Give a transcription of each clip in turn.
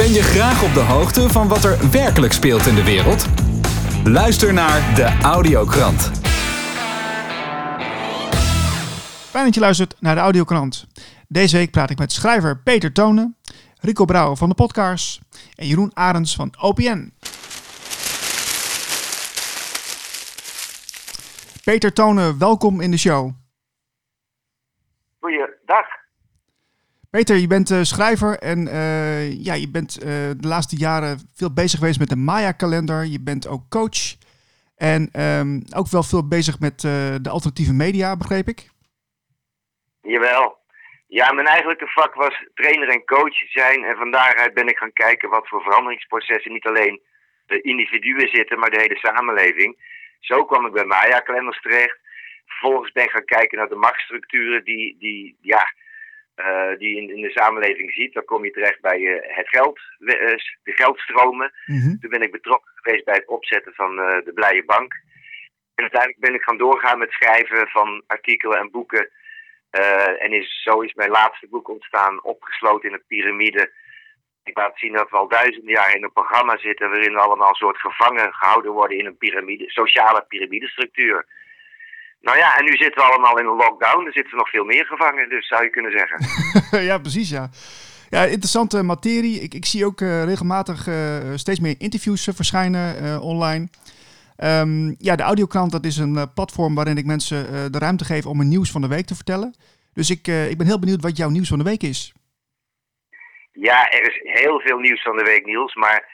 Ben je graag op de hoogte van wat er werkelijk speelt in de wereld? Luister naar de Audiokrant. Fijn dat je luistert naar de Audiokrant. Deze week praat ik met schrijver Peter Tonen, Rico Brouwer van de Podcast en Jeroen Arends van OPN. Peter Tonen, welkom in de show. Goeiedag. Peter, je bent uh, schrijver en uh, ja, je bent uh, de laatste jaren veel bezig geweest met de Maya-kalender. Je bent ook coach en um, ook wel veel bezig met de alternatieve media, begreep ik? Jawel. Ja, mijn eigenlijke vak was trainer en coach zijn. En van daaruit ben ik gaan kijken wat voor veranderingsprocessen niet alleen de individuen zitten, maar de hele samenleving. Zo kwam ik bij Maya-kalenders terecht. Vervolgens ben ik gaan kijken naar de machtsstructuren die, die, ja, uh, die in, in, de samenleving ziet. Dan kom je terecht bij uh, het geld, uh, de geldstromen. Mm-hmm. Toen ben ik betrokken geweest bij het opzetten van de Blije Bank. En uiteindelijk ben ik gaan doorgaan met schrijven van artikelen en boeken. en is, zo is mijn laatste boek ontstaan, opgesloten in een piramide. Ik laat zien dat we al duizenden jaar in een programma zitten waarin we allemaal een soort gevangen gehouden worden in een piramide, sociale piramidestructuur. Nou ja, en nu zitten we allemaal in een lockdown. Er zitten nog veel meer gevangen, dus zou je kunnen zeggen. ja, precies, ja. Ja, interessante materie. Ik, ik zie ook uh, regelmatig uh, steeds meer interviews uh, verschijnen online. Um, ja, de Audiokrant, dat is een platform waarin ik mensen de ruimte geef om een nieuws van de week te vertellen. Dus ik, ik ben heel benieuwd wat jouw nieuws van de week is. Ja, er is heel veel nieuws van de week, Niels. Maar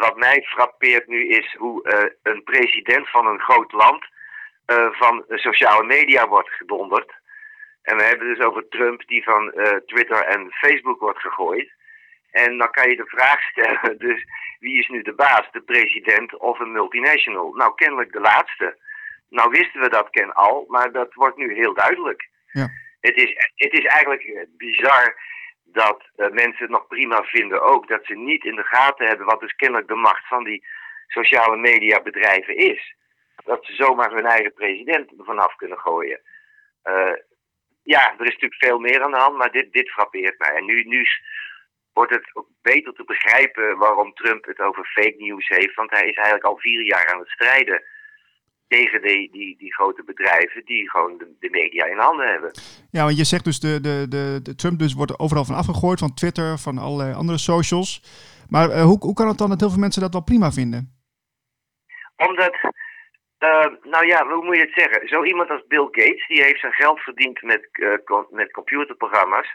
wat mij frappeert nu is hoe een president van een groot land van sociale media wordt gedonderd. En we hebben dus over Trump die van uh, Twitter en Facebook wordt gegooid. En dan kan je de vraag stellen, dus wie is nu de baas, de president of een multinational? Nou, kennelijk de laatste. Nou wisten we dat ken al, maar dat wordt nu heel duidelijk. Ja. Het, is, het is eigenlijk bizar dat uh, mensen het nog prima vinden ook dat ze niet in de gaten hebben wat dus kennelijk de macht van die sociale media bedrijven is dat ze zomaar hun eigen president vanaf kunnen gooien. Uh, ja, er is natuurlijk veel meer aan de hand, maar dit, dit frappeert mij. En nu, nu wordt het beter te begrijpen waarom Trump het over fake news heeft. Want hij is eigenlijk al vier jaar aan het strijden tegen die, die, die grote bedrijven die gewoon de, de, media in handen hebben. Ja, want je zegt dus de, de, de, de Trump dus wordt overal van afgegooid, van Twitter, van alle andere socials. Maar uh, hoe, hoe kan het dan dat heel veel mensen dat wel prima vinden? Omdat uh, nou ja, hoe moet je het zeggen? Zo iemand als Bill Gates, die heeft zijn geld verdiend met, uh, met computerprogramma's.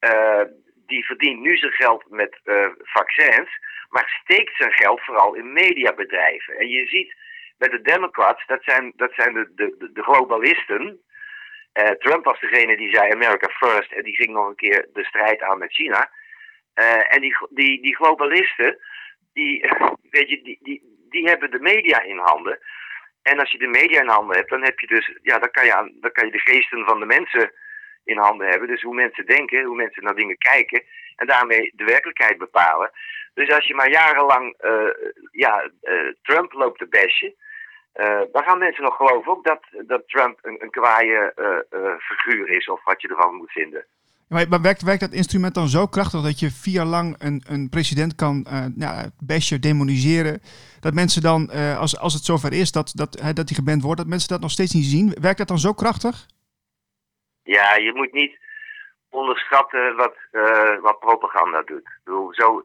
Uh, die verdient nu zijn geld met vaccins, maar steekt zijn geld vooral in mediabedrijven. En je ziet bij de Democrats, dat zijn, dat zijn de, de, de globalisten. Trump was degene die zei America first en die ging nog een keer de strijd aan met China. en die, die, die globalisten, die, weet je, die, die, die hebben de media in handen. En als je de media in handen hebt, dan heb je dus, ja, dan kan je, dan kan je de geesten van de mensen in handen hebben. Dus hoe mensen denken, hoe mensen naar dingen kijken. En daarmee de werkelijkheid bepalen. Dus als je maar jarenlang uh, ja, uh, Trump loopt te bashen. Uh, dan gaan mensen nog geloven ook dat, dat Trump een, een kwaaie figuur is. Of wat je ervan moet vinden. Maar werkt, werkt dat instrument dan zo krachtig dat je vier jaar lang een, een president kan uh, nou, bashen, demoniseren? Dat mensen dan, uh, als, als het zover is dat, dat, dat hij geband wordt, dat mensen dat nog steeds niet zien. Werkt dat dan zo krachtig? Ja, je moet niet onderschatten wat, wat propaganda doet. Ik bedoel, zo,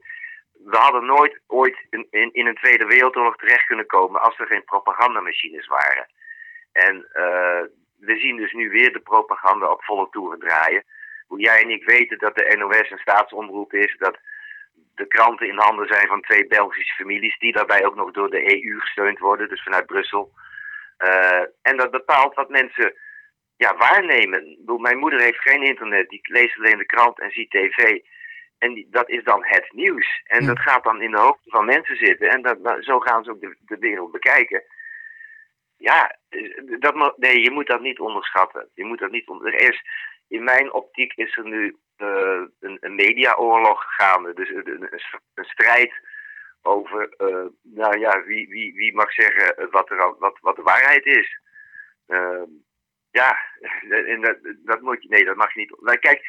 we hadden nooit ooit in, in, in een Tweede Wereldoorlog terecht kunnen komen als er geen propagandamachines waren. En we zien dus nu weer de propaganda op volle toeren draaien hoe jij en ik weten dat de NOS een staatsomroep is, dat de kranten in handen zijn van twee Belgische families, die daarbij ook nog door de EU gesteund worden, dus vanuit Brussel. Uh, en dat bepaalt wat mensen ja, waarnemen. Bedoel, mijn moeder heeft geen internet, die leest alleen de krant en ziet tv. En die, dat is dan het nieuws. En dat gaat dan in de hoofden van mensen zitten. En dat, nou, zo gaan ze ook de, de wereld bekijken. Ja, dat, nee, je moet dat niet onderschatten. Je moet dat niet onder, er is, in mijn optiek is er nu uh, een, een mediaoorlog gaande. Dus een, een, strijd over, uh, nou ja, wie, wie, wie mag zeggen wat, er, wat, wat de waarheid is. Uh, ja, en dat, dat moet je, nee, dat mag je niet. Maar kijk,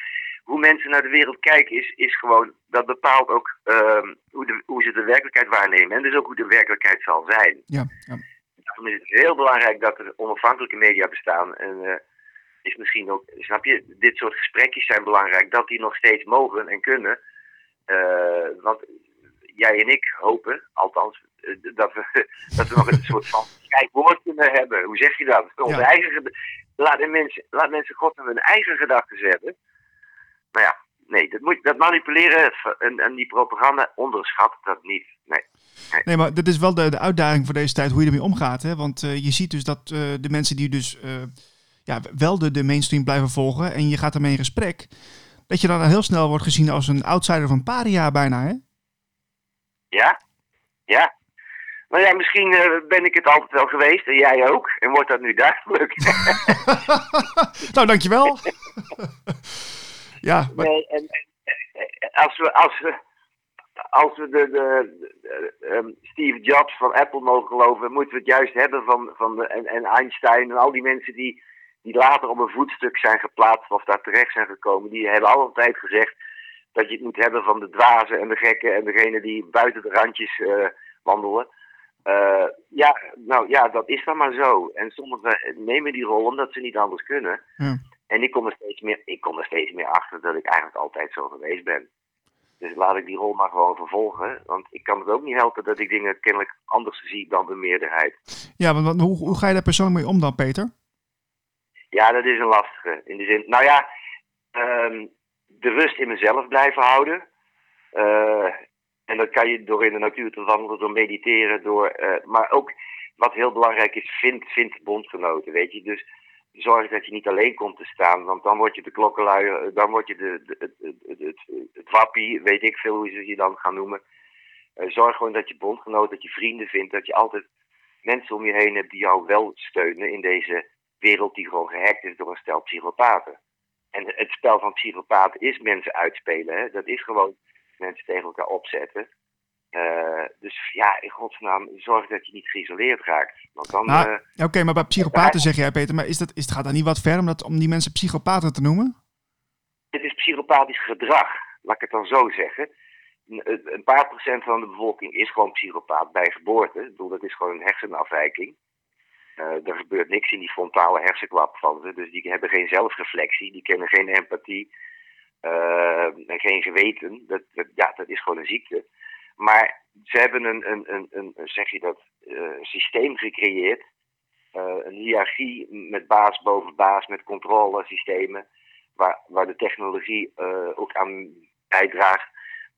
hoe mensen naar de wereld kijken is, is gewoon, dat bepaalt ook ehm, hoe, de, hoe ze de werkelijkheid waarnemen. En dus ook hoe de werkelijkheid zal zijn. Ja, ja. Daarom is het heel belangrijk dat er onafhankelijke media bestaan. En is misschien ook, snap je, dit soort gesprekjes zijn belangrijk, dat die nog steeds mogen en kunnen. Uh, want jij en ik hopen, althans, uh, dat, we, dat we nog een soort van woord kunnen hebben. Hoe zeg je dat? Onze ja. eigen, laat, mensen, laat mensen God hun eigen gedachten hebben. Maar ja, nee, dat, moet, dat manipuleren en, en die propaganda onderschat dat niet. Nee. Nee. nee, maar dat is wel de, de uitdaging voor deze tijd, hoe je ermee omgaat. Hè? Want uh, je ziet dus dat uh, de mensen die dus ja, wel de, de mainstream blijven volgen en je gaat ermee in gesprek, dat je dan heel snel wordt gezien als een outsider van paria bijna, hè? Ja, ja. Nou ja, misschien ben ik het altijd wel geweest en jij ook. En wordt dat nu duidelijk. nou, dankjewel. ja, maar... nee, en, en, als we, als we als we de, de, de um, Steve Jobs van Apple mogen geloven, moeten we het juist hebben van, van de, en, en Einstein en al die mensen die, die later op een voetstuk zijn geplaatst of daar terecht zijn gekomen. Die hebben altijd gezegd dat je het moet hebben van de dwazen en de gekken en degene die buiten de randjes uh, wandelen. Uh, ja, nou ja, dat is dan maar zo. En sommigen nemen die rol omdat ze niet anders kunnen. Ja. En ik kom, er steeds meer, ik kom er steeds meer achter dat ik eigenlijk altijd zo geweest ben. Dus laat ik die rol maar gewoon vervolgen. Want ik kan het ook niet helpen dat ik dingen kennelijk anders zie dan de meerderheid. Ja, want hoe, hoe ga je daar persoonlijk mee om dan, Peter? Ja, dat is een lastige. In de zin, nou ja, um, de rust in mezelf blijven houden. Uh, en dat kan je door in de natuur te wandelen, door mediteren, door. Uh, maar ook wat heel belangrijk is, vind, vind bondgenoten, weet je. Dus zorg dat je niet alleen komt te staan, want dan word je de klokkenluier, dan word je de, de, het, het, wappie, weet ik veel hoe ze je dan gaan noemen. Zorg gewoon dat je bondgenoot, dat je vrienden vindt, dat je altijd mensen om je heen hebt die jou wel steunen in deze wereld die gewoon gehackt is door een stel psychopaten. En het spel van psychopaten is mensen uitspelen, hè? dat is gewoon mensen tegen elkaar opzetten. Uh, dus ja, in godsnaam, zorg dat je niet geïsoleerd raakt. Want dan, nou, uh, Oké, okay, maar bij psychopaten zeg jij, Peter, maar is dat, is, gaat dat niet wat ver om, dat, om die mensen psychopaten te noemen? Het is psychopathisch gedrag, laat ik het dan zo zeggen. Een, een paar procent van de bevolking is gewoon psychopaat bij geboorte. Ik bedoel, dat is gewoon een hersenafwijking. Uh, er gebeurt niks in die frontale hersenklap van ze. Dus die hebben geen zelfreflectie, die kennen geen empathie en geen geweten. Dat, ja, dat is gewoon een ziekte. Maar ze hebben een, een, een, een zeg je dat, uh, systeem gecreëerd. Een hiërarchie met baas boven baas, met controlesystemen. Waar, waar de technologie ook aan bijdraagt.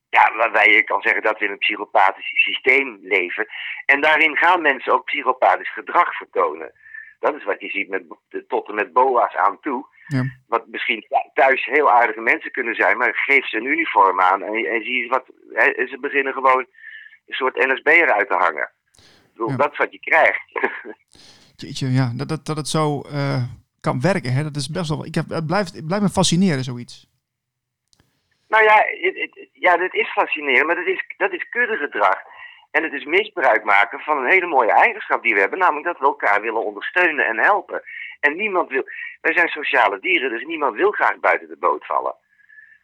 Ja, waarbij je kan zeggen dat we in een psychopathisch systeem leven. En daarin gaan mensen ook psychopathisch gedrag vertonen. Dat is wat je ziet met, tot en met boa's aan toe. Ja. Wat misschien thuis heel aardige mensen kunnen zijn, maar geef ze een uniform aan en, en zie je wat. Hè, ze beginnen gewoon een soort NSB'er uit te hangen. Bedoel, Ja. Dat is wat je krijgt. Jeetje, ja, dat, dat, dat het zo eh, kan werken, hè? dat is best wel. Ik heb, het, blijft, het blijft me fascineren, zoiets. Nou ja, het, het- ja, dat is fascinerend, maar dat is, dat is kuddegedrag. En het is misbruik maken van een hele mooie eigenschap die we hebben, namelijk dat we elkaar willen ondersteunen en helpen. En niemand wil, wij zijn sociale dieren, dus niemand wil graag buiten de boot vallen.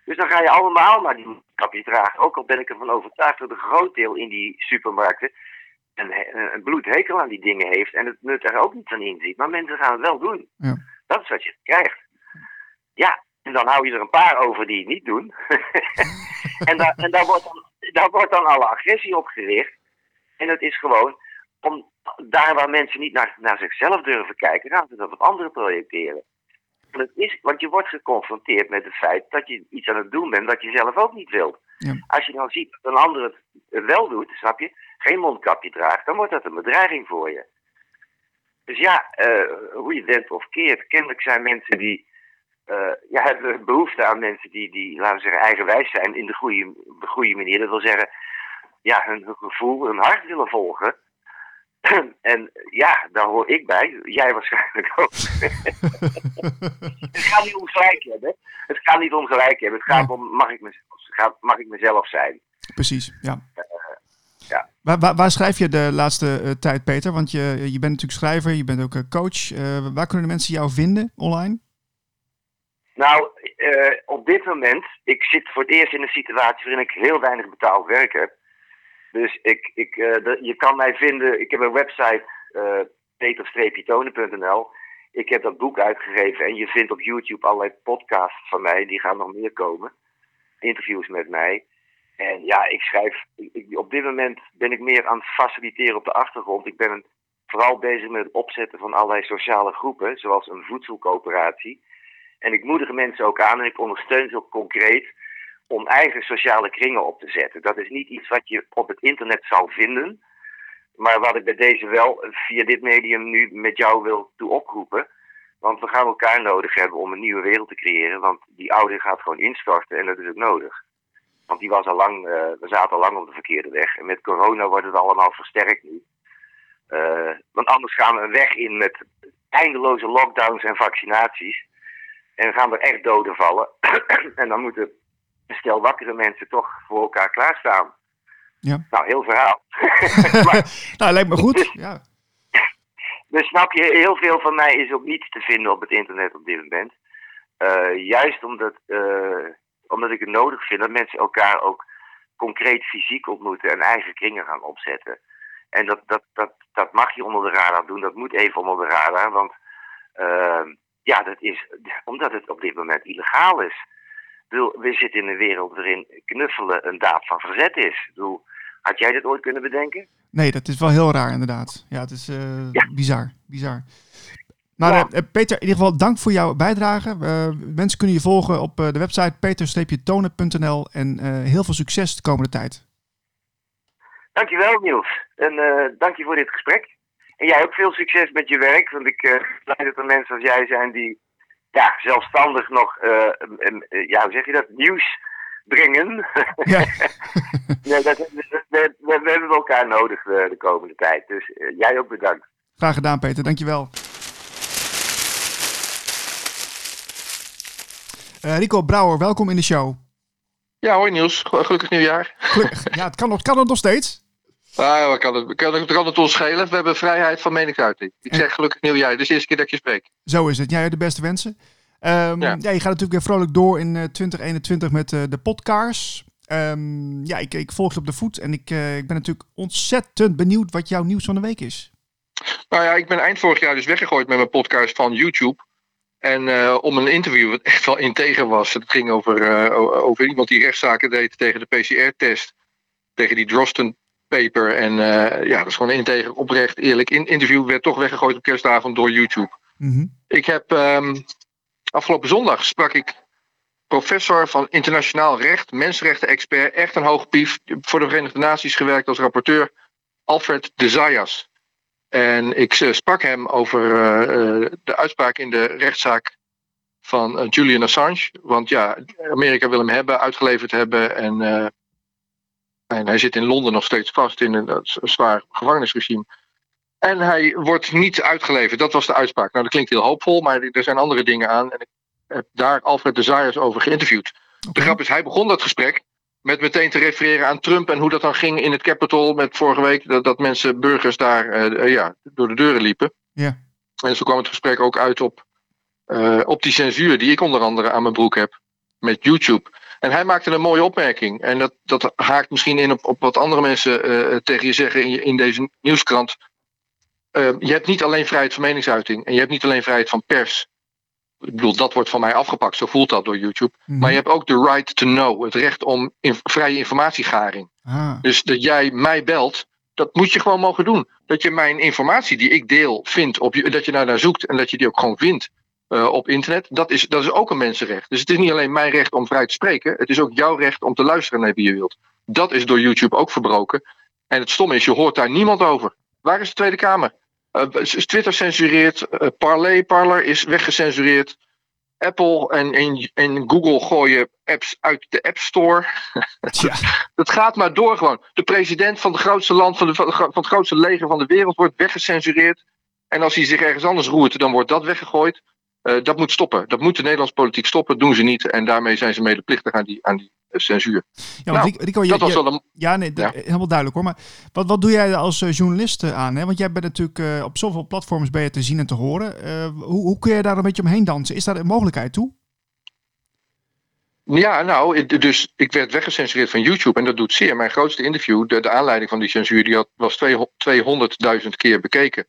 Dus dan ga je allemaal naar die kapje dragen. Ook al ben ik ervan overtuigd dat een groot deel in die supermarkten een, een bloedhekel aan die dingen heeft en het nut er ook niet van inziet. Maar mensen gaan het wel doen. Ja. Dat is wat je krijgt. Ja, en dan hou je er een paar over die het niet doen. en daar, en daar, wordt dan, daar wordt dan alle agressie op gericht. En het is gewoon, om, daar waar mensen niet naar, naar zichzelf durven kijken, gaan ze dat op anderen projecteren. En het is, want je wordt geconfronteerd met het feit dat je iets aan het doen bent dat je zelf ook niet wilt. Ja. Als je nou ziet dat een ander het wel doet, snap je, geen mondkapje draagt, dan wordt dat een bedreiging voor je. Dus ja, eh, hoe je het bent of keert, kennelijk zijn mensen die ja, hebben behoefte aan mensen die, die, laten we zeggen, eigenwijs zijn in de goede, de goede manier. Dat wil zeggen, ja, hun, hun gevoel, hun hart willen volgen. en ja, daar hoor ik bij. Jij waarschijnlijk ook. het gaat niet om gelijk hebben. Het gaat niet om gelijk hebben. Het gaat Ja. om, mag ik, mezelf, mag ik mezelf zijn? Precies, ja. ja. Waar, waar, waar schrijf je de laatste eh, tijd, Peter? Want je, je bent natuurlijk schrijver, je bent ook eh, coach. Eh, waar kunnen de mensen jou vinden online? Nou, uh, op dit moment, ik zit voor het eerst in een situatie waarin ik heel weinig betaald werk heb. Dus ik, ik, de, je kan mij vinden, ik heb een website, uh, peter-tonen.nl. Ik heb dat boek uitgegeven en je vindt op YouTube allerlei podcasts van mij, die gaan nog meer komen. Interviews met mij. En ja, ik schrijf, ik, op dit moment ben ik meer aan het faciliteren op de achtergrond. Ik ben vooral bezig met het opzetten van allerlei sociale groepen, zoals een voedselcoöperatie. En ik moedig mensen ook aan en ik ondersteun ze ook concreet om eigen sociale kringen op te zetten. Dat is niet iets wat je op het internet zal vinden, maar wat ik bij deze wel via dit medium nu met jou wil toe oproepen. Want we gaan elkaar nodig hebben om een nieuwe wereld te creëren, want die oude gaat gewoon instorten en dat is ook nodig. Want die was al lang, uh, we zaten al lang op de verkeerde weg. En met corona wordt het allemaal versterkt nu. Uh, want anders gaan we een weg in met eindeloze lockdowns en vaccinaties. En gaan er echt doden vallen. en dan moeten een stel wakkere mensen toch voor elkaar klaarstaan. Ja. Nou, heel verhaal. maar, nou, lijkt me goed. ja. Dus snap je, heel veel van mij is ook niet te vinden op het internet op dit moment. Uh, juist omdat, uh, omdat ik het nodig vind dat mensen elkaar ook concreet fysiek ontmoeten en eigen kringen gaan opzetten. En dat, dat, dat, dat mag je onder de radar doen, dat moet even onder de radar, want uh, ja, dat is omdat het op dit moment illegaal is. Bedoel, we zitten in een wereld waarin knuffelen een daad van verzet is. Bedoel, had jij dit ooit kunnen bedenken? Nee, dat is wel heel raar inderdaad. Ja, het is uh, ja. bizar. bizar. Maar ja. uh, Peter, in ieder geval dank voor jouw bijdrage. Uh, mensen kunnen je volgen op de website peter-tonen.nl en heel veel succes de komende tijd. Dankjewel Niels. En dank je voor dit gesprek. En jij ook veel succes met je werk, want ik uh, blij dat er mensen als jij zijn die ja, zelfstandig nog, uh, ja, hoe zeg je dat, nieuws brengen. Ja. nee, dat, we, we, we, hebben elkaar nodig de, de komende tijd. Dus uh, jij ook bedankt. Graag gedaan, Peter. Dankjewel. Uh, Rico Brouwer, welkom in de show. Ja, hoi Niels. Gelukkig nieuwjaar. Gelukkig. Ja, het kan, nog, kan het nog steeds. Ah, kan het, kan, kan het ons schelen? We hebben vrijheid van meningsuiting. Ik zeg gelukkig nieuwjaar. Is de eerste keer dat je spreekt. Zo is het. Jij de beste wensen. Um, ja. ja. je gaat natuurlijk weer vrolijk door in uh, 2021 met uh, de podcast. Um, ja, ik, ik, volg je op de voet en ik, uh, ik ben natuurlijk ontzettend benieuwd wat jouw nieuws van de week is. Nou ja, ik ben eind vorig jaar dus weggegooid met mijn podcast van YouTube. En uh, om een interview wat echt wel integer was. Het ging over, over iemand die rechtszaken deed tegen de PCR-test. Tegen die Drosten paper. En uh, ja, dat is gewoon een integer, oprecht, eerlijk in interview. Werd toch weggegooid op kerstavond door YouTube. Mm -hmm. Ik heb um, afgelopen zondag sprak ik professor van internationaal recht, mensenrechten-expert, echt een hoge pief, voor de Verenigde Naties gewerkt als rapporteur, Alfred de Zayas. En ik uh, sprak hem over uh, de uitspraak in de rechtszaak van Julian Assange. Want ja, Amerika wil hem hebben, uitgeleverd hebben. En en hij zit in Londen nog steeds vast in een, zwaar gevangenisregime. En hij wordt niet uitgeleverd. Dat was de uitspraak. Nou, dat klinkt heel hoopvol, maar er zijn andere dingen aan. En ik heb daar Alfred de Zayers over geïnterviewd. De grap is, hij begon dat gesprek met meteen te refereren aan Trump en hoe dat dan ging in het Capitol met vorige week. Dat, dat mensen, burgers daar uh, ja, door de deuren liepen. Ja. En zo kwam het gesprek ook uit op, uh, op die censuur die ik onder andere aan mijn broek heb met YouTube. En hij maakte een mooie opmerking. En dat, dat haakt misschien in op, op wat andere mensen uh, tegen je zeggen in, in deze nieuwskrant. Uh, je hebt niet alleen vrijheid van meningsuiting. En je hebt niet alleen vrijheid van pers. Ik bedoel, dat wordt van mij afgepakt. Zo voelt dat door YouTube. Mm -hmm. Maar je hebt ook de right to know. Het recht om in, vrije informatiegaring. Ah. Dus dat jij mij belt. Dat moet je gewoon mogen doen. Dat je mijn informatie die ik deel vindt. Op je, dat je naar daar zoekt. En dat je die ook gewoon vindt. Uh, op internet, dat is, dat is ook een mensenrecht. Dus het is niet alleen mijn recht om vrij te spreken, het is ook jouw recht om te luisteren naar wie je wilt. Dat is door YouTube ook verbroken. En het stomme is, je hoort daar niemand over. Waar is de Tweede Kamer? Uh, Twitter censureert, uh, Parler, Parler is weggecensureerd. Apple en, en, en Google gooien apps uit de App Store. Ja. dat gaat maar door gewoon. De president van het grootste land, van, de, van het grootste leger van de wereld wordt weggecensureerd. En als hij zich ergens anders roert, dan wordt dat weggegooid. Uh, dat moet stoppen. Dat moet de Nederlandse politiek stoppen. Dat doen ze niet. En daarmee zijn ze medeplichtig aan die, aan die censuur. Ja, nou, Rico, je, dat was wel een... ja, nee, ja. helemaal duidelijk hoor. Maar wat, wat doe jij als uh, journalist aan? Hè? Want jij bent natuurlijk uh, op zoveel platforms ben je te zien en te horen. hoe, hoe kun je daar een beetje omheen dansen? Is daar een mogelijkheid toe? Ja, nou, dus ik werd weggecensureerd van YouTube en dat doet zeer. Mijn grootste interview, de, de aanleiding van die censuur, die had, was 200.000 keer bekeken.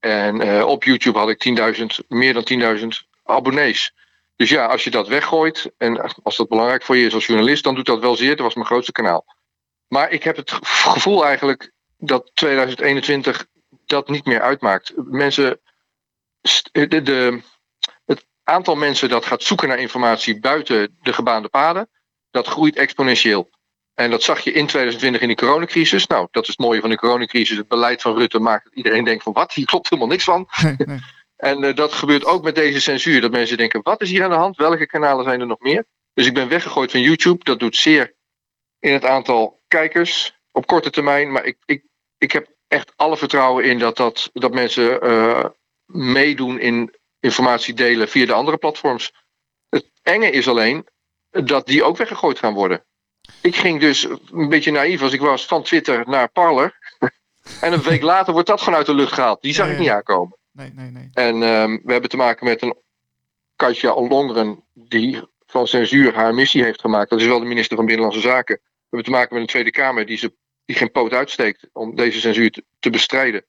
En eh, op YouTube had ik 10.000, meer dan 10.000 abonnees. Dus ja, als je dat weggooit en als dat belangrijk voor je is als journalist, dan doet dat wel zeer. Dat was mijn grootste kanaal. Maar ik heb het ge- gevoel eigenlijk dat 2021 dat niet meer uitmaakt. Mensen, de, de, het aantal mensen dat gaat zoeken naar informatie buiten de gebaande paden, dat groeit exponentieel. En dat zag je in 2020 in die coronacrisis. Nou, dat is het mooie van de coronacrisis. Het beleid van Rutte maakt dat iedereen denkt van wat, hier klopt helemaal niks van. Nee, nee. En eh, dat gebeurt ook met deze censuur. Dat mensen denken, wat is hier aan de hand? Welke kanalen zijn er nog meer? Dus ik ben weggegooid van YouTube. Dat doet zeer in het aantal kijkers op korte termijn. Maar ik, ik, ik heb echt alle vertrouwen in dat, dat, dat mensen eh, meedoen in informatie delen via de andere platforms. Het enge is alleen dat die ook weggegooid gaan worden. Ik ging dus een beetje naïef als ik was van Twitter naar Parler. en een week later wordt dat gewoon uit de lucht gehaald. Die zag ik niet aankomen. nee, nee, nee. En ehm, we hebben te maken met een Katja Ollongren die van censuur haar missie heeft gemaakt. Dat is wel de minister van Binnenlandse Zaken. We hebben te maken met een Tweede Kamer die, ze, die geen poot uitsteekt om deze censuur te, te bestrijden.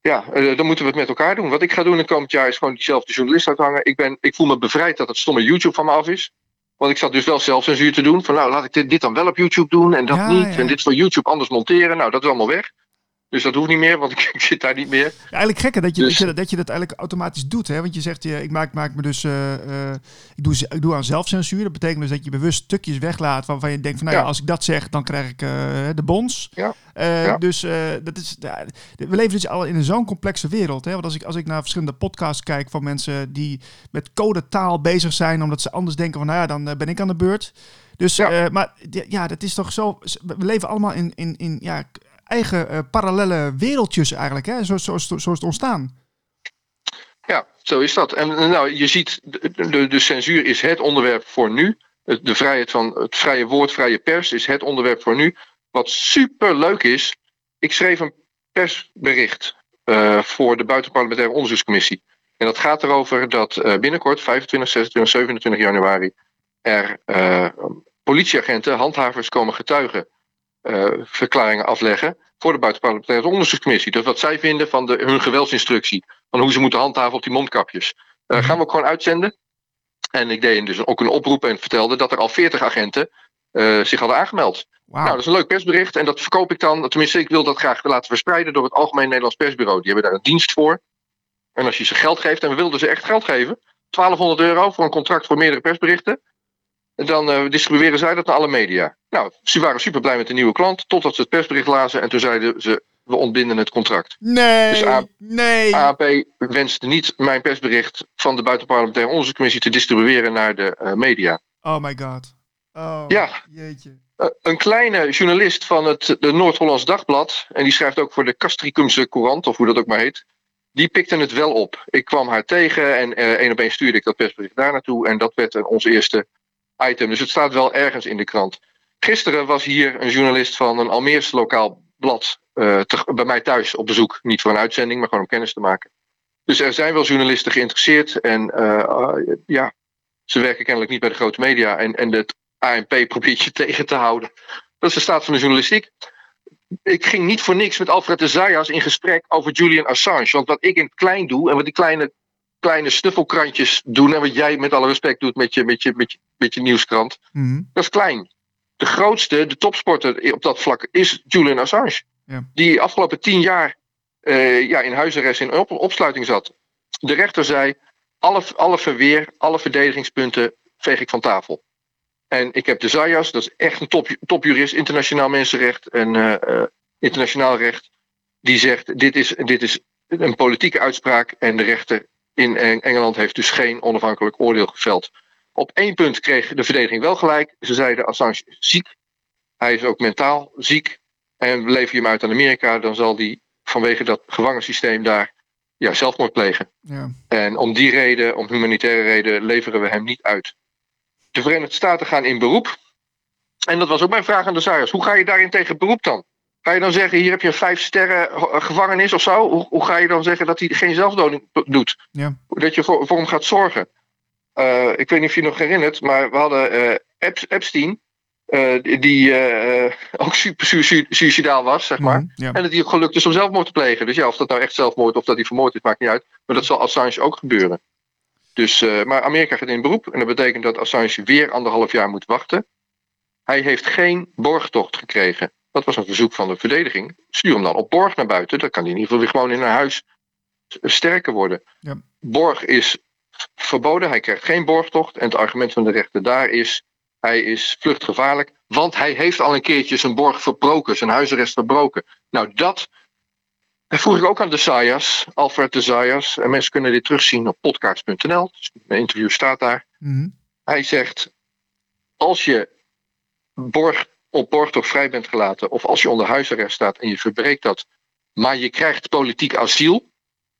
Ja, eh, dan moeten we het met elkaar doen. Wat ik ga doen in het komend jaar is gewoon diezelfde journalist uithangen. Ik, ben, ik voel me bevrijd dat het stomme YouTube van me af is. Want ik zat dus wel zelfcensuur te doen. Van nou, laat ik dit, dit dan wel op YouTube doen en dat Ja, niet. ja. En dit voor YouTube anders monteren. Nou, dat is allemaal weg. Dus dat hoeft niet meer, want ik, ik zit daar niet meer. Ja, eigenlijk gekker dat je, Dus- dat, je, dat je dat eigenlijk automatisch doet. Hè? Want je zegt, ja, ik maak, maak me dus, eh, eh, ik, doe, ik doe aan zelfcensuur. Dat betekent dus dat je bewust stukjes weglaat waarvan je denkt van, nou ja, als ik dat zeg, dan krijg ik eh, de bons. Eh. Dus eh, dat is, we leven dus al in zo'n complexe wereld. Hè? Want als ik, als ik naar verschillende podcasts kijk van mensen die met codetaal bezig zijn, omdat ze anders denken van, nou ja, dan eh, ben ik aan de beurt. Dus, Ja. eh, maar ja, dat is toch zo. We leven allemaal in, in, in ja, eigen eh, parallele wereldjes eigenlijk, hè? Zo, zo, zo, is het ontstaan. Ja, zo is dat. En nou, je ziet, de, de, censuur is het onderwerp voor nu. De vrijheid van het vrije woord, vrije pers is het onderwerp voor nu. Wat super leuk is, ik schreef een persbericht eh, voor de Buitenparlementaire Onderzoekscommissie. En dat gaat erover dat eh, binnenkort, 25, 26, 27 januari, er politieagenten, handhavers komen getuigen, verklaringen afleggen voor de Buitenparlementaire Onderzoekscommissie. Dus wat zij vinden van de, hun geweldsinstructie van hoe ze moeten handhaven op die mondkapjes. Eh, gaan we ook gewoon uitzenden. En ik deed dus ook een oproep en vertelde dat er al 40 agenten eh, zich hadden aangemeld. Nou, dat is een leuk persbericht en dat verkoop ik dan. Tenminste, ik wil dat graag laten verspreiden door het Algemeen Nederlands Persbureau. Die hebben daar een dienst voor. En als je ze geld geeft, en we wilden ze echt geld geven, 1200 euro voor een contract voor meerdere persberichten. En dan eh, distribueren zij dat naar alle media. Nou, ze waren super blij met de nieuwe klant, totdat ze het persbericht lazen en toen zeiden ze, we ontbinden het contract. nee, Dus A- nee. AAP wenst niet mijn persbericht van de Buitenparlementaire Onderzoekscommissie te distribueren naar de eh, media. Oh my god. Oh, Ja. jeetje. Eh, een kleine journalist van het de Noord-Hollands Dagblad, en die schrijft ook voor de Castricumse Courant, of hoe dat ook maar heet, die pikte het wel op. Ik kwam haar tegen en één op één stuurde ik dat persbericht daar naartoe en dat werd ons eerste item. Dus het staat wel ergens in de krant. Gisteren was hier een journalist van een Almeers lokaal blad eh, bij mij thuis op bezoek. Niet voor een uitzending, maar gewoon om kennis te maken. Dus er zijn wel journalisten geïnteresseerd en eh, ja, ze werken kennelijk niet bij de grote media en, en het ANP probeert je tegen te houden. Dat is de staat van de journalistiek. Ik ging niet voor niks met Alfred de Zayas in gesprek over Julian Assange. Want wat ik in het klein doe en wat die kleine, kleine snuffelkrantjes doen en wat jij met alle respect doet met je, met je, met je, met je nieuwskrant, Mhm. dat is klein. De grootste, de topsporter op dat vlak is Julian Assange. Ja. Die afgelopen tien jaar eh, ja, in huisarrest in op, opsluiting zat. De rechter zei, alle, alle verweer, alle verdedigingspunten veeg ik van tafel. En ik heb de Zayas, dat is echt een top, topjurist, internationaal mensenrecht en eh, eh, internationaal recht. Die zegt, dit is, dit is een politieke uitspraak en de rechter in Eng- Engeland heeft dus geen onafhankelijk oordeel geveld. Op één punt kreeg de verdediging wel gelijk. Ze zeiden Assange is ziek. Hij is ook mentaal ziek. En lever je hem uit aan Amerika, dan zal hij vanwege dat gevangensysteem daar ja, zelfmoord plegen. Ja. En om die reden, om humanitaire reden, leveren we hem niet uit. De Verenigde Staten gaan in beroep. En dat was ook mijn vraag aan de Zayas. Hoe ga je daarin tegen beroep dan? Ga je dan zeggen, hier heb je een vijf sterren eh, gevangenis of zo? Hoe, hoe ga je dan zeggen dat hij geen zelfdoding doet? Ja. Dat je voor, voor hem gaat zorgen? eh, ik weet niet of je je nog herinnert, maar we hadden uh, Epstein, uh, die ook super suicidaal was, zeg maar. Mm, En dat hij ook gelukt is om zelfmoord te plegen. Dus ja, of dat nou echt zelfmoord of dat hij vermoord is, maakt niet uit. Maar dat zal Assange ook gebeuren. Dus, maar Amerika gaat in beroep en dat betekent dat Assange weer anderhalf jaar moet wachten. Hij heeft geen borgtocht gekregen. Dat was een verzoek van de verdediging. Stuur hem dan op borg naar buiten. Dan kan hij in ieder geval weer gewoon in een huis sterker worden. Ja. Borg is verboden. Hij krijgt geen borgtocht. En het argument van de rechter daar is: hij is vluchtgevaarlijk. Want hij heeft al een keertje zijn borg verbroken, zijn huisarrest verbroken. Nou, dat vroeg ik ook aan de Sayas, Alfred de Sayas. En mensen kunnen dit terugzien op podcast.nl. Dus mijn interview staat daar. Mhm. Hij zegt: als je borg, op borgtocht vrij bent gelaten, of als je onder huisarrest staat en je verbreekt dat, maar je krijgt politiek asiel,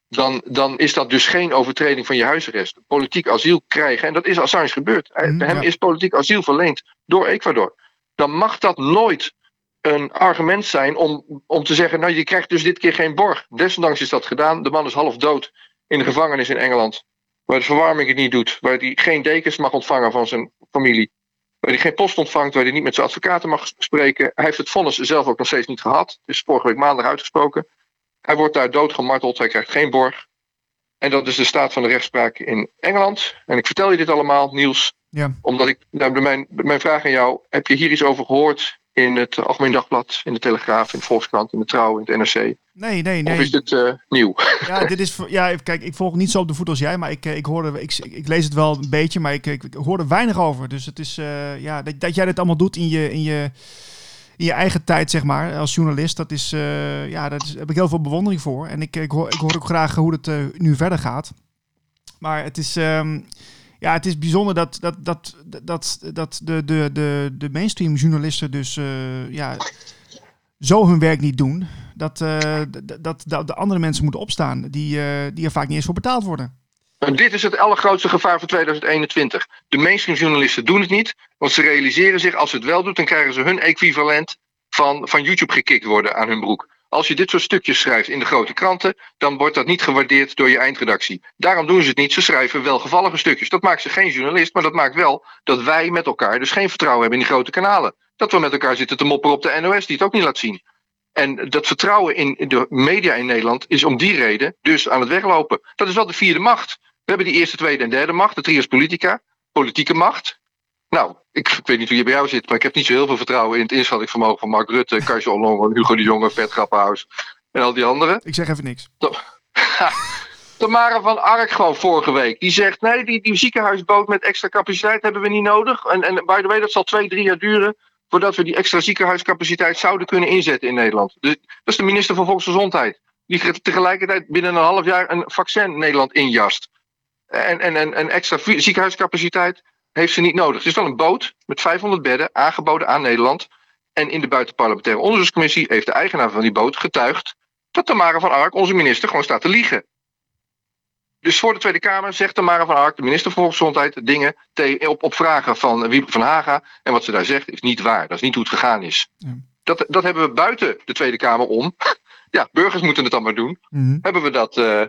dan, dan is dat dus geen overtreding van je huisarrest. Politiek asiel krijgen, en dat is Assange gebeurd. Mm, hem is politiek asiel verleend door Ecuador. Dan mag dat nooit een argument zijn om, om te zeggen: Nou, je krijgt dus dit keer geen borg. Desondanks is dat gedaan. De man is half dood in de gevangenis in Engeland. Waar de verwarming het niet doet. Waar hij geen dekens mag ontvangen van zijn familie. Waar hij geen post ontvangt. Waar hij niet met zijn advocaten mag spreken. Hij heeft het vonnis zelf ook nog steeds niet gehad. Het is vorige week maandag uitgesproken. Hij wordt daar doodgemarteld, hij krijgt geen borg. En dat is de staat van de rechtspraak in Engeland. En ik vertel je dit allemaal, Niels, ja. omdat ik, nou, mijn, mijn vraag aan jou, heb je hier iets over gehoord in het Algemeen Dagblad, in de Telegraaf, in de Volkskrant, in de Trouw, in het NRC? Nee, nee, nee. Of is dit uh, nieuw? Ja, dit is, ja, kijk, ik volg niet zo op de voet als jij, maar ik, eh, ik, hoorde, ik, ik lees het wel een beetje, maar ik, ik, ik hoor er weinig over. Dus het is, uh, ja, dat, dat jij dit allemaal doet in je, in je in je eigen tijd, zeg maar, als journalist. Dat is, uh, ja, daar heb ik heel veel bewondering voor. En ik, ik, hoor, ik hoor ook graag hoe het nu verder gaat. Maar het is, um, ja, het is bijzonder dat, dat, dat, dat, dat de, de, de, de mainstream journalisten dus uh, ja, zo hun werk niet doen. Dat, dat, dat de andere mensen moeten opstaan die, die er vaak niet eens voor betaald worden. En dit is het allergrootste gevaar voor 2021. De mainstream journalisten doen het niet, want ze realiseren zich als ze het wel doen, dan krijgen ze hun equivalent van, van YouTube gekikt worden aan hun broek. Als je dit soort stukjes schrijft in de grote kranten, dan wordt dat niet gewaardeerd door je eindredactie. Daarom doen ze het niet. Ze schrijven welgevallige stukjes. Dat maakt ze geen journalist, maar dat maakt wel dat wij met elkaar dus geen vertrouwen hebben in die grote kanalen. Dat we met elkaar zitten te mopperen op de NOS, die het ook niet laat zien. En dat vertrouwen in de media in Nederland is om die reden dus aan het weglopen. Dat is wel de vierde macht. We hebben die eerste, tweede en derde macht, de trias politica, politieke macht. Nou, ik, ik, weet niet hoe je bij jou zit, maar ik heb niet zo heel veel vertrouwen in het inschattingsvermogen van Mark Rutte, Kajsa Ollongren, Hugo de Jonge, Vert Grappenhaus en al die anderen. Ik zeg even niks. Tamara van Ark gewoon vorige week. Die zegt, nee, die, die ziekenhuisboot met extra capaciteit hebben we niet nodig. En, en by the way, dat zal twee, drie jaar duren voordat we die extra ziekenhuiscapaciteit zouden kunnen inzetten in Nederland. Dus, dat is de minister van Volksgezondheid. Die tegelijkertijd binnen een half jaar een vaccin Nederland injast. En, en, en, en extra ziekenhuiscapaciteit heeft ze niet nodig. Het is wel een boot met 500 bedden aangeboden aan Nederland. En in de buitenparlementaire onderzoekscommissie heeft de eigenaar van die boot getuigd dat Tamara van Ark, onze minister, gewoon staat te liegen. Dus voor de Tweede Kamer zegt Tamara van Ark, de minister van Volksgezondheid, dingen op, op vragen van Wieper van Haga. En wat ze daar zegt is niet waar. Dat is niet hoe het gegaan is. Ja. Dat, dat hebben we buiten de Tweede Kamer om. ja, burgers moeten het dan maar doen. Mhm. Hebben we dat, uh,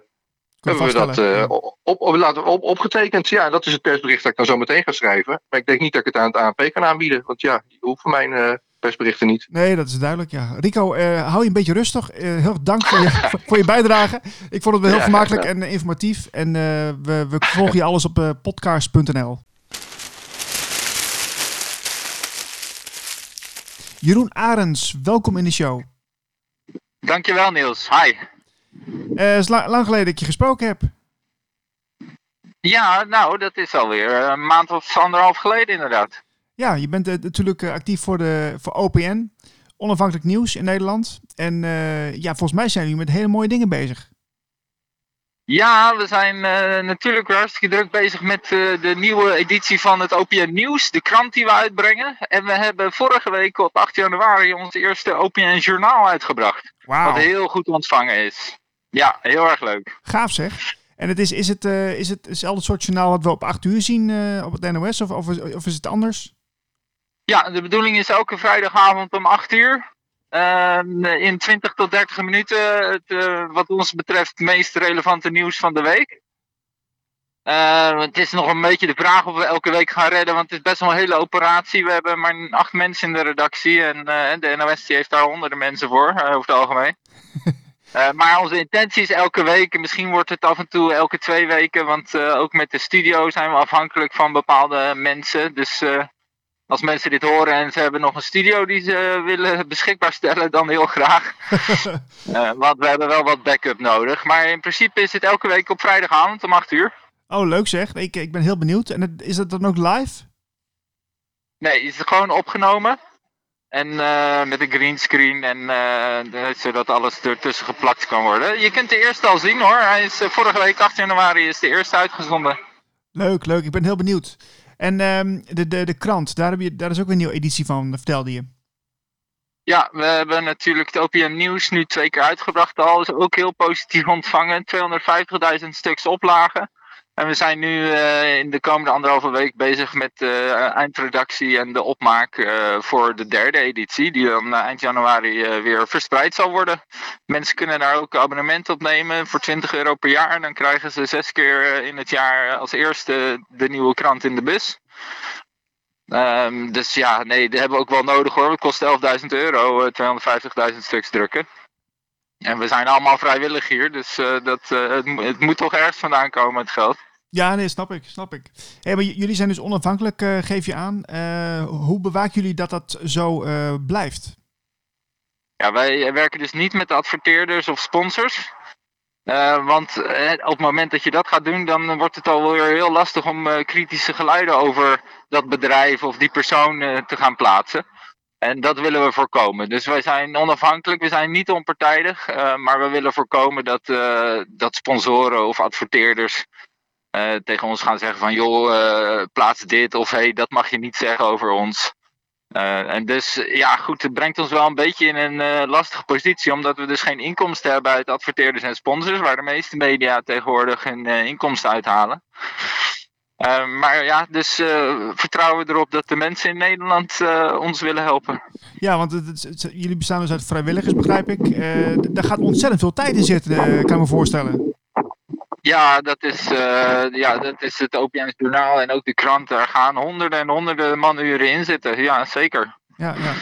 hebben we dat uh, op, op, laten, op, opgetekend? Ja, dat is het persbericht dat ik dan zo meteen ga schrijven. Maar ik denk niet dat ik het aan het ANP kan aanbieden. Want ja, die hoeven mijn uh, persberichten niet. Nee, dat is duidelijk, ja. Rico, uh, hou je een beetje rustig. heel dank voor je, voor je bijdrage. Ik vond het wel heel ja, gemakkelijk en informatief. En we, we volgen je alles op podcast.nl. Jeroen Arends, welkom in de show. Dankjewel Niels, hi. Uh, is lang geleden dat ik je gesproken heb. Ja, nou, dat is alweer een maand of anderhalf geleden inderdaad. Ja, je bent uh, natuurlijk uh, actief voor, de, voor OPN, onafhankelijk nieuws in Nederland. En ja, volgens mij zijn jullie met hele mooie dingen bezig. Ja, we zijn natuurlijk hartstikke druk bezig met de nieuwe editie van het OPN Nieuws, de krant die we uitbrengen. En we hebben vorige week op 8 januari ons eerste OPN Journaal uitgebracht. Wow. Wat heel goed ontvangen is. Ja, heel erg leuk. Gaaf zeg. En het is, is, het, uh, is het hetzelfde soort journaal wat we op 8 uur zien uh, op het NOS of, of, of, is het anders? Ja, de bedoeling is elke vrijdagavond om 8 uur. Uh, in 20 tot 30 minuten het, uh, wat ons betreft het meest relevante nieuws van de week. Uh, het is nog een beetje de vraag of we elke week gaan redden, want het is best wel een hele operatie. We hebben maar acht mensen in de redactie en de NOS die heeft daar honderden mensen voor, over het algemeen. maar onze intentie is elke week, misschien wordt het af en toe elke twee weken, want ook met de studio zijn we afhankelijk van bepaalde mensen. Dus als mensen dit horen en ze hebben nog een studio die ze willen beschikbaar stellen, dan heel graag. want we hebben wel wat backup nodig. Maar in principe is het elke week op vrijdagavond om 8 uur. Oh, leuk zeg. Ik, ik ben heel benieuwd. En is dat dan ook live? Nee, het is gewoon opgenomen. En uh, met een greenscreen en uh, zodat alles ertussen geplakt kan worden. Je kunt de eerste al zien hoor. Hij is uh, vorige week 8 januari is de eerste uitgezonden. Leuk, leuk. Ik ben heel benieuwd. En um, de, de, de krant, daar, heb je, daar is ook een nieuwe editie van, vertelde je. Ja, we hebben natuurlijk het OPM Nieuws nu twee keer uitgebracht al. Is ook heel positief ontvangen. 250.000 stuks oplagen. En we zijn nu uh, in de komende anderhalve week bezig met uh, eindredactie en de opmaak uh, voor de derde editie, die dan eind januari weer verspreid zal worden. Mensen kunnen daar ook abonnement op nemen voor 20 euro per jaar. En dan krijgen ze zes keer in het jaar als eerste de nieuwe krant in de bus. Um, dus ja, nee, dat hebben we ook wel nodig hoor. Het kost 11.000 euro, 250.000 stuks drukken. En we zijn allemaal vrijwillig hier, dus dat, het, het moet toch ergens vandaan komen, het geld. Ja, nee, snap ik, snap ik. Hey, maar jullie zijn dus onafhankelijk, uh, geef je aan. Uh, hoe bewaken jullie dat dat zo uh, blijft? Ja, wij werken dus niet met adverteerders of sponsors. want op het moment dat je dat gaat doen, dan wordt het alweer heel lastig om kritische geluiden over dat bedrijf of die persoon te gaan plaatsen. En dat willen we voorkomen. Dus wij zijn onafhankelijk, we zijn niet onpartijdig, maar we willen voorkomen dat, dat sponsoren of adverteerders uh, tegen ons gaan zeggen van joh, uh, plaats dit of hey, dat mag je niet zeggen over ons. Uh, en dus ja, goed, het brengt ons wel een beetje in een lastige positie, omdat we dus geen inkomsten hebben uit adverteerders en sponsors, waar de meeste media tegenwoordig hun inkomsten uithalen. maar ja, dus vertrouwen we erop dat de mensen in Nederland ons willen helpen. Ja, want het, jullie bestaan dus uit vrijwilligers, begrijp ik. daar gaat ontzettend veel tijd in zitten, kan ik me voorstellen. Ja, dat is, uh, ja, dat is het OPM's journaal en ook de krant. Daar gaan honderden en honderden manuren in zitten. Ja, zeker. Ja, ja.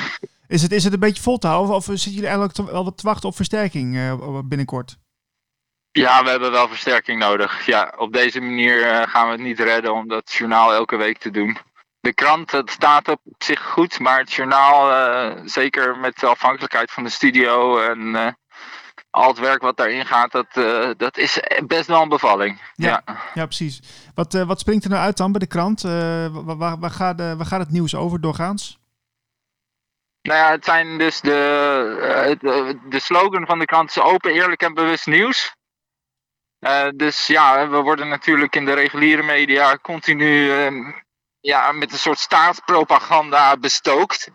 Is, het, is het een beetje vol te houden of zitten jullie eigenlijk wel wat te wachten op versterking uh, binnenkort? Ja, we hebben wel versterking nodig. Ja, op deze manier uh, gaan we het niet redden om dat journaal elke week te doen. De krant, het staat op zich goed, maar het journaal, zeker met de afhankelijkheid van de studio en al het werk wat daarin gaat, dat, uh, dat is best wel een bevalling. Ja, ja. ja precies. Wat, uh, wat springt er nou uit dan bij de krant? Uh, waar, waar, waar, gaat, waar gaat het nieuws over doorgaans? Nou ja, het zijn dus de, de, de slogan van de krant is open, eerlijk en bewust nieuws. dus ja, we worden natuurlijk in de reguliere media continu ja, met een soort staatspropaganda bestookt.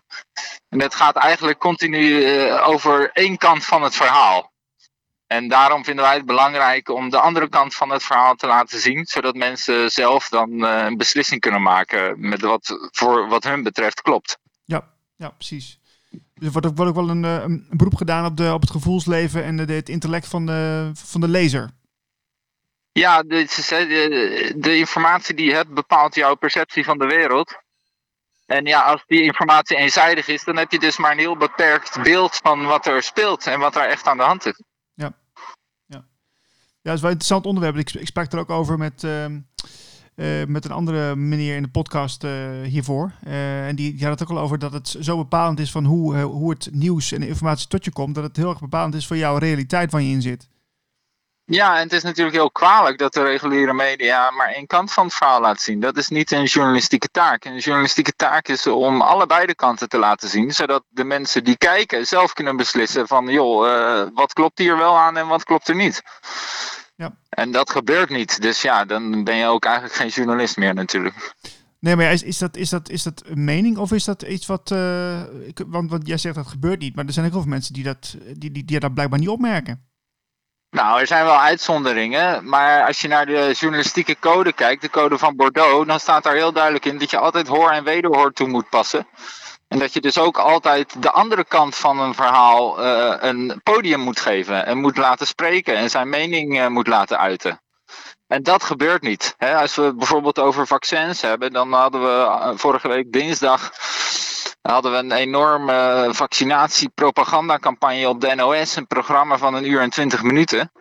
En dat gaat eigenlijk continu over één kant van het verhaal. En daarom vinden wij het belangrijk om de andere kant van het verhaal te laten zien, zodat mensen zelf dan uh, een beslissing kunnen maken met wat voor wat hun betreft klopt. Ja, ja precies. Dus er wordt ook, wordt ook wel een, eh, een, beroep gedaan op, de, op het gevoelsleven en de, het intellect van de, van de lezer. Ja, de, de, de informatie die je hebt bepaalt jouw perceptie van de wereld. En ja, als die informatie eenzijdig is, dan heb je dus maar een heel beperkt beeld van wat er speelt en wat er echt aan de hand is. Ja, dat is wel een interessant onderwerp. Ik, ik sprak er ook over met, uh, uh, met een andere meneer in de podcast uh, hiervoor. Eh, en die, die had het ook al over dat het zo bepalend is van hoe, hoe het nieuws en informatie tot je komt. Dat het heel erg bepalend is voor jouw realiteit waar je in zit. Ja, en het is natuurlijk heel kwalijk dat de reguliere media maar één kant van het verhaal laat zien. Dat is niet een journalistieke taak. Een journalistieke taak is om allebei de kanten te laten zien, zodat de mensen die kijken zelf kunnen beslissen van, joh, uh, wat klopt hier wel aan en wat klopt er niet. Ja. En dat gebeurt niet. Dus ja, dan ben je ook eigenlijk geen journalist meer natuurlijk. Nee, maar is, is, dat, is, dat, is dat een mening of is dat iets wat... Uh, want, want jij zegt dat gebeurt niet, maar er zijn ook heel veel mensen die dat, die, die, die dat blijkbaar niet opmerken. Nou, er zijn wel uitzonderingen, maar als je naar de journalistieke code kijkt, de code van Bordeaux, dan staat daar heel duidelijk in dat je altijd hoor en wederhoor toe moet passen. En dat je dus ook altijd de andere kant van een verhaal uh, een podium moet geven en moet laten spreken en zijn mening uh, moet laten uiten. En dat gebeurt niet. als we bijvoorbeeld over vaccins hebben, dan hadden we vorige week dinsdag hadden we een enorme vaccinatiepropagandacampagne op de NOS. Een programma van een uur en twintig minuten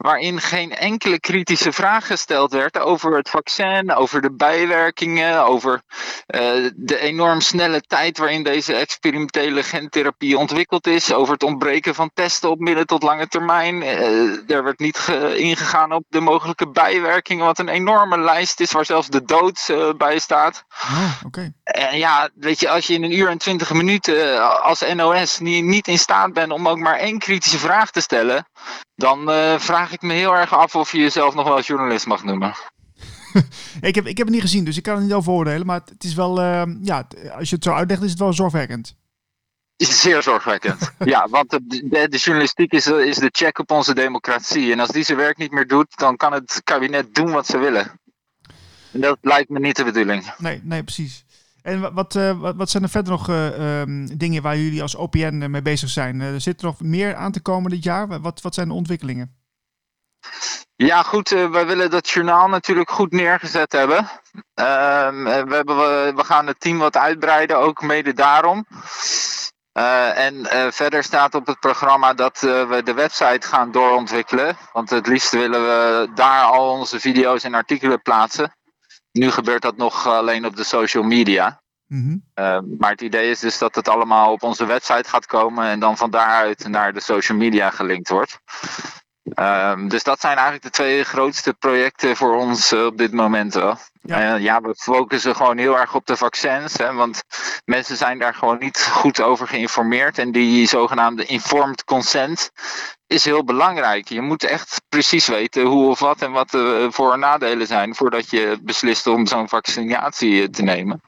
waarin geen enkele kritische vraag gesteld werd over het vaccin, over de bijwerkingen, over uh, de enorm snelle tijd waarin deze experimentele gentherapie ontwikkeld is, over het ontbreken van testen op midden tot lange termijn. Uh, er werd niet ingegaan op de mogelijke bijwerkingen, wat een enorme lijst is waar zelfs de dood uh, bij staat. Oh, okay. En ja, weet je, als je in een uur en twintig minuten als NOS niet, niet in staat bent om ook maar één kritische vraag te stellen, dan vraag ik me heel erg af of je jezelf nog wel journalist mag noemen. ik, heb, ik heb het niet gezien, dus ik kan het niet over oordelen. Maar het is wel, uh, ja, als je het zo uitlegt, is het wel zorgwekkend. Is zeer zorgwekkend. ja, want de, de, de, journalistiek is, is de check op onze democratie. En als die zijn werk niet meer doet, dan kan het kabinet doen wat ze willen. En dat lijkt me niet de bedoeling. Nee, nee precies. En wat, uh, wat, wat, zijn er verder nog uh, um, dingen waar jullie als OPN mee bezig zijn? er zit er nog meer aan te komen dit jaar. Wat, wat zijn de ontwikkelingen? Ja, goed. Wij willen dat journaal natuurlijk goed neergezet hebben. Uh, we, hebben we, gaan het team wat uitbreiden, ook mede daarom. En verder staat op het programma dat we de website gaan doorontwikkelen. Want het liefst willen we daar al onze video's en artikelen plaatsen. Nu gebeurt dat nog alleen op de social media. Mm -hmm. maar het idee is dus dat het allemaal op onze website gaat komen en dan van daaruit naar de social media gelinkt wordt. Um, dus dat zijn eigenlijk de twee grootste projecten voor ons uh, op dit moment wel. Ja. Uh, ja, we focussen gewoon heel erg op de vaccins. Hè, want mensen zijn daar gewoon niet goed over geïnformeerd. En die zogenaamde informed consent is heel belangrijk. Je moet echt precies weten hoe of wat en wat de voor- en nadelen zijn voordat je beslist om zo'n vaccinatie te nemen.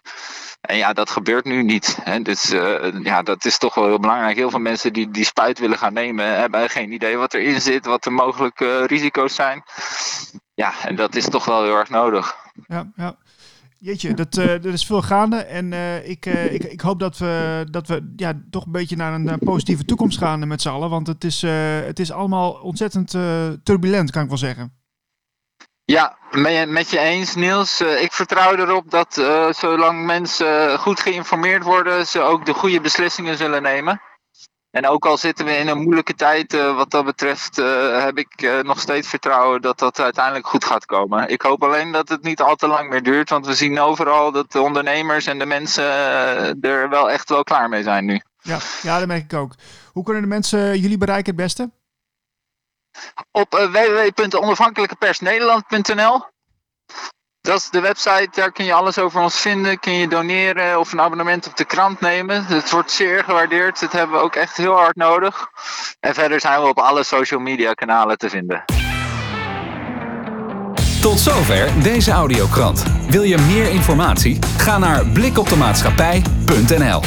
En ja, dat gebeurt nu niet. Hè. Dus uh, ja, dat is toch wel heel belangrijk. Heel veel mensen die die spuit willen gaan nemen, hebben geen idee wat erin zit, wat de mogelijke risico's zijn. Ja, en dat is toch wel heel erg nodig. Ja, ja. Jeetje, dat, er is veel gaande. En ik, ik, ik hoop dat we, dat we ja, toch een beetje naar een positieve toekomst gaan met z'n allen. Want het is, het is allemaal ontzettend turbulent, kan ik wel zeggen. Ja, met je eens Niels. Eh, ik vertrouw erop dat uh, zolang mensen goed geïnformeerd worden, ze ook de goede beslissingen zullen nemen. En ook al zitten we in een moeilijke tijd uh, wat dat betreft, heb ik nog steeds vertrouwen dat dat uiteindelijk goed gaat komen. Ik hoop alleen dat het niet al te lang meer duurt, want we zien overal dat de ondernemers en de mensen er wel echt wel klaar mee zijn nu. Ja, ja, dat merk ik ook. Hoe kunnen de mensen jullie bereiken het beste? Op uh, www.onafhankelijkepersnederland.nl. Dat is de website, daar kun je alles over ons vinden. Kun je doneren of een abonnement op de krant nemen. Het wordt zeer gewaardeerd. Dat hebben we ook echt heel hard nodig. En verder zijn we op alle social media kanalen te vinden. Tot zover deze audiokrant. Wil je meer informatie? Ga naar blikopdemaatschappij.nl